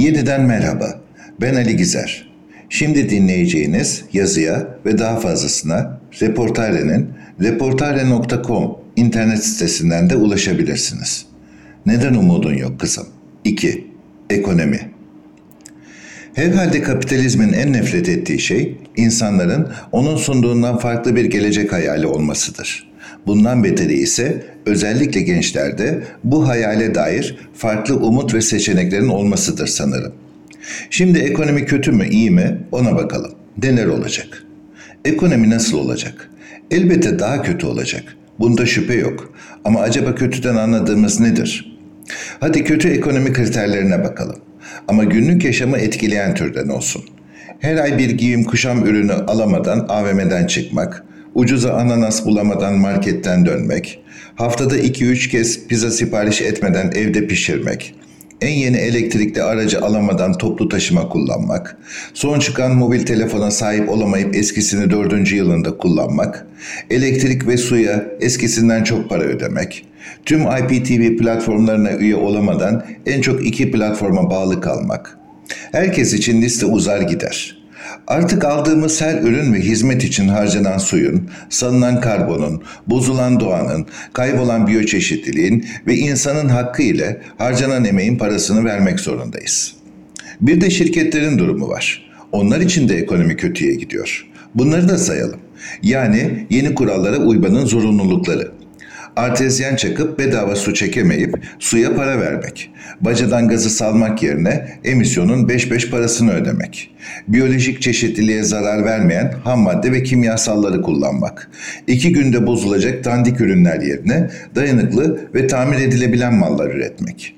Yeniden merhaba. Ben Ali Gizer. Şimdi dinleyeceğiniz yazıya ve daha fazlasına Reportare'nin reportare.com internet sitesinden de ulaşabilirsiniz. Neden umudun yok kızım? 2. Ekonomi Herhalde kapitalizmin en nefret ettiği şey insanların onun sunduğundan farklı bir gelecek hayali olmasıdır. Bundan beteri ise özellikle gençlerde bu hayale dair farklı umut ve seçeneklerin olmasıdır sanırım. Şimdi ekonomi kötü mü iyi mi ona bakalım. Neler olacak? Ekonomi nasıl olacak? Elbette daha kötü olacak. Bunda şüphe yok. Ama acaba kötüden anladığımız nedir? Hadi kötü ekonomi kriterlerine bakalım. Ama günlük yaşamı etkileyen türden olsun. Her ay bir giyim kuşam ürünü alamadan AVM'den çıkmak, ucuza ananas bulamadan marketten dönmek, haftada 2-3 kez pizza sipariş etmeden evde pişirmek, en yeni elektrikli aracı alamadan toplu taşıma kullanmak, son çıkan mobil telefona sahip olamayıp eskisini dördüncü yılında kullanmak, elektrik ve suya eskisinden çok para ödemek, tüm IPTV platformlarına üye olamadan en çok iki platforma bağlı kalmak. Herkes için liste uzar gider.'' Artık aldığımız her ürün ve hizmet için harcanan suyun, salınan karbonun, bozulan doğanın, kaybolan biyoçeşitliliğin ve insanın hakkı ile harcanan emeğin parasını vermek zorundayız. Bir de şirketlerin durumu var. Onlar için de ekonomi kötüye gidiyor. Bunları da sayalım. Yani yeni kurallara uymanın zorunlulukları. Artezyen çakıp bedava su çekemeyip suya para vermek. Bacadan gazı salmak yerine emisyonun 5-5 parasını ödemek. Biyolojik çeşitliliğe zarar vermeyen ham madde ve kimyasalları kullanmak. İki günde bozulacak dandik ürünler yerine dayanıklı ve tamir edilebilen mallar üretmek.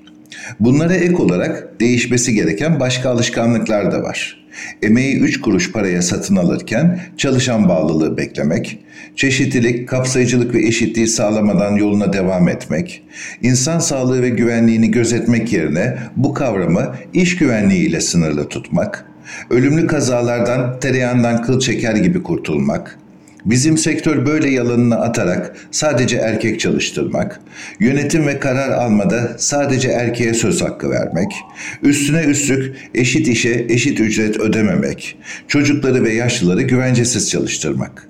Bunlara ek olarak değişmesi gereken başka alışkanlıklar da var. Emeği 3 kuruş paraya satın alırken çalışan bağlılığı beklemek, çeşitlilik, kapsayıcılık ve eşitliği sağlamadan yoluna devam etmek, insan sağlığı ve güvenliğini gözetmek yerine bu kavramı iş güvenliği ile sınırlı tutmak, ölümlü kazalardan tereyağından kıl çeker gibi kurtulmak, Bizim sektör böyle yalanını atarak sadece erkek çalıştırmak, yönetim ve karar almada sadece erkeğe söz hakkı vermek, üstüne üstlük eşit işe eşit ücret ödememek, çocukları ve yaşlıları güvencesiz çalıştırmak.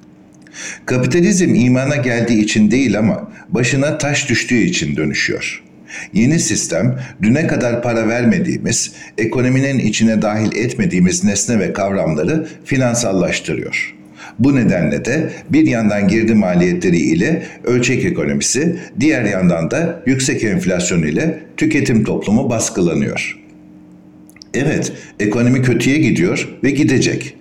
Kapitalizm imana geldiği için değil ama başına taş düştüğü için dönüşüyor. Yeni sistem düne kadar para vermediğimiz, ekonominin içine dahil etmediğimiz nesne ve kavramları finansallaştırıyor.'' Bu nedenle de bir yandan girdi maliyetleri ile ölçek ekonomisi, diğer yandan da yüksek enflasyon ile tüketim toplumu baskılanıyor. Evet, ekonomi kötüye gidiyor ve gidecek.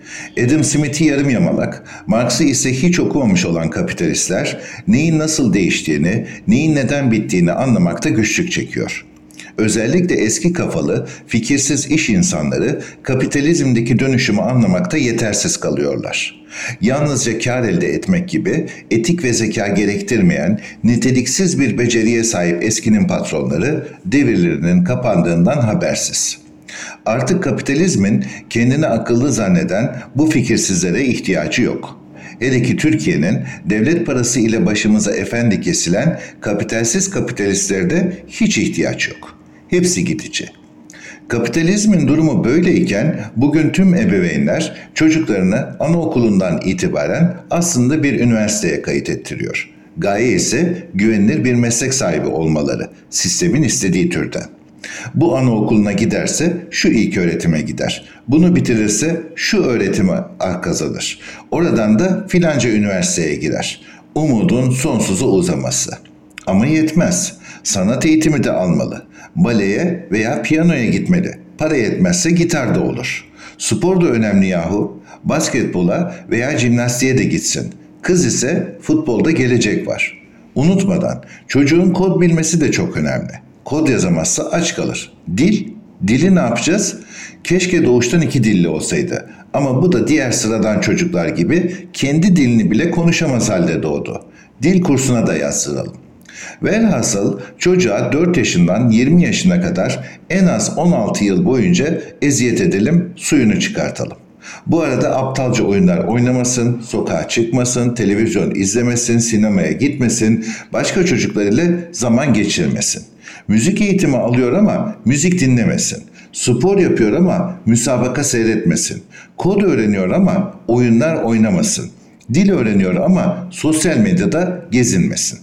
Adam Smith'i yarım yamalak, Marx'ı ise hiç okumamış olan kapitalistler neyin nasıl değiştiğini, neyin neden bittiğini anlamakta güçlük çekiyor.'' Özellikle eski kafalı, fikirsiz iş insanları kapitalizmdeki dönüşümü anlamakta yetersiz kalıyorlar. Yalnızca kar elde etmek gibi etik ve zeka gerektirmeyen niteliksiz bir beceriye sahip eskinin patronları devirlerinin kapandığından habersiz. Artık kapitalizmin kendini akıllı zanneden bu fikirsizlere ihtiyacı yok.'' Hele ki Türkiye'nin devlet parası ile başımıza efendi kesilen kapitalsiz kapitalistlerde hiç ihtiyaç yok hepsi gidici. Kapitalizmin durumu böyleyken bugün tüm ebeveynler çocuklarını anaokulundan itibaren aslında bir üniversiteye kayıt ettiriyor. Gaye ise güvenilir bir meslek sahibi olmaları, sistemin istediği türden. Bu anaokuluna giderse şu ilk öğretime gider. Bunu bitirirse şu öğretime kazanır. Oradan da filanca üniversiteye girer. Umudun sonsuza uzaması. Ama yetmez. Sanat eğitimi de almalı baleye veya piyanoya gitmeli. Para yetmezse gitar da olur. Spor da önemli yahu. Basketbola veya jimnastiğe de gitsin. Kız ise futbolda gelecek var. Unutmadan çocuğun kod bilmesi de çok önemli. Kod yazamazsa aç kalır. Dil, dili ne yapacağız? Keşke doğuştan iki dilli olsaydı. Ama bu da diğer sıradan çocuklar gibi kendi dilini bile konuşamaz halde doğdu. Dil kursuna da yazdıralım. Velhasıl çocuğa 4 yaşından 20 yaşına kadar en az 16 yıl boyunca eziyet edelim, suyunu çıkartalım. Bu arada aptalca oyunlar oynamasın, sokağa çıkmasın, televizyon izlemesin, sinemaya gitmesin, başka çocuklar ile zaman geçirmesin. Müzik eğitimi alıyor ama müzik dinlemesin. Spor yapıyor ama müsabaka seyretmesin. Kod öğreniyor ama oyunlar oynamasın. Dil öğreniyor ama sosyal medyada gezinmesin.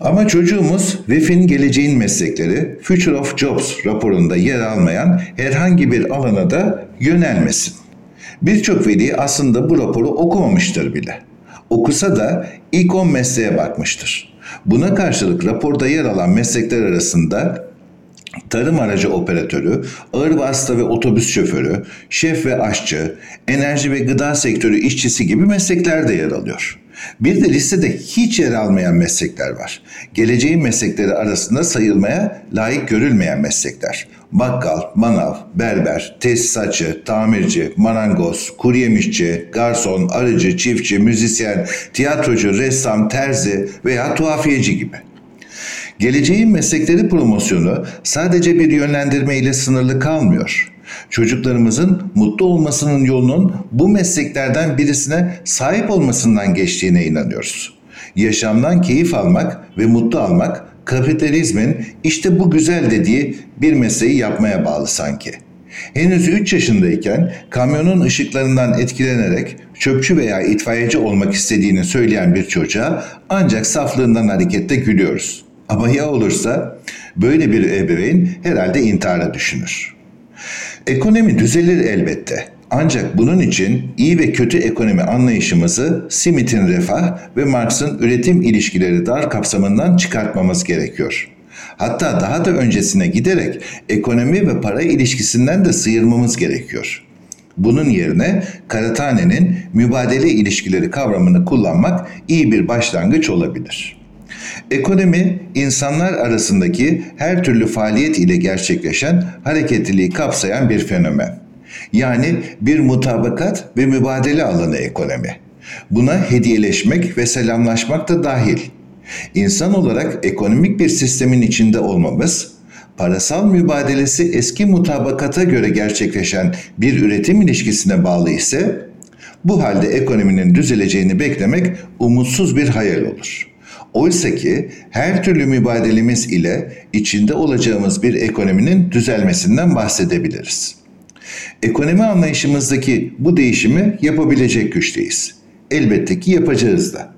Ama çocuğumuz VEF'in geleceğin meslekleri Future of Jobs raporunda yer almayan herhangi bir alana da yönelmesin. Birçok veli aslında bu raporu okumamıştır bile. Okusa da ilk 10 mesleğe bakmıştır. Buna karşılık raporda yer alan meslekler arasında tarım aracı operatörü, ağır vasıta ve otobüs şoförü, şef ve aşçı, enerji ve gıda sektörü işçisi gibi meslekler de yer alıyor. Bir de listede hiç yer almayan meslekler var. Geleceğin meslekleri arasında sayılmaya layık görülmeyen meslekler. Bakkal, manav, berber, tesisatçı, tamirci, marangoz, kuryemişçi, garson, arıcı, çiftçi, müzisyen, tiyatrocu, ressam, terzi veya tuhafiyeci gibi. Geleceğin meslekleri promosyonu sadece bir yönlendirme ile sınırlı kalmıyor. Çocuklarımızın mutlu olmasının yolunun bu mesleklerden birisine sahip olmasından geçtiğine inanıyoruz. Yaşamdan keyif almak ve mutlu almak kapitalizmin işte bu güzel dediği bir mesleği yapmaya bağlı sanki. Henüz 3 yaşındayken kamyonun ışıklarından etkilenerek çöpçü veya itfaiyeci olmak istediğini söyleyen bir çocuğa ancak saflığından hareketle gülüyoruz. Ama ya olursa böyle bir ebeveyn herhalde intihara düşünür. Ekonomi düzelir elbette. Ancak bunun için iyi ve kötü ekonomi anlayışımızı Smith'in refah ve Marx'ın üretim ilişkileri dar kapsamından çıkartmamız gerekiyor. Hatta daha da öncesine giderek ekonomi ve para ilişkisinden de sıyırmamız gerekiyor. Bunun yerine Karatane'nin mübadele ilişkileri kavramını kullanmak iyi bir başlangıç olabilir.'' Ekonomi, insanlar arasındaki her türlü faaliyet ile gerçekleşen hareketliliği kapsayan bir fenomen. Yani bir mutabakat ve mübadele alanı ekonomi. Buna hediyeleşmek ve selamlaşmak da dahil. İnsan olarak ekonomik bir sistemin içinde olmamız, parasal mübadelesi eski mutabakata göre gerçekleşen bir üretim ilişkisine bağlı ise, bu halde ekonominin düzeleceğini beklemek umutsuz bir hayal olur.'' Oysa ki her türlü mübadelemiz ile içinde olacağımız bir ekonominin düzelmesinden bahsedebiliriz. Ekonomi anlayışımızdaki bu değişimi yapabilecek güçteyiz. Elbette ki yapacağız da.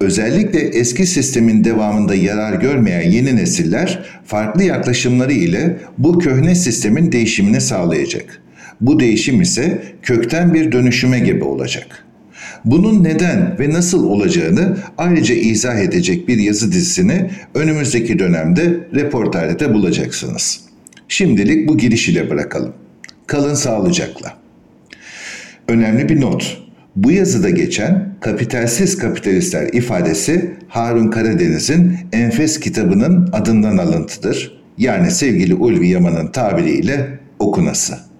Özellikle eski sistemin devamında yarar görmeyen yeni nesiller farklı yaklaşımları ile bu köhne sistemin değişimini sağlayacak. Bu değişim ise kökten bir dönüşüme gibi olacak.'' Bunun neden ve nasıl olacağını ayrıca izah edecek bir yazı dizisini önümüzdeki dönemde reportajda bulacaksınız. Şimdilik bu giriş ile bırakalım. Kalın sağlıcakla. Önemli bir not. Bu yazıda geçen kapitalsiz kapitalistler ifadesi Harun Karadeniz'in Enfes kitabının adından alıntıdır. Yani sevgili Ulvi Yaman'ın tabiriyle okunası.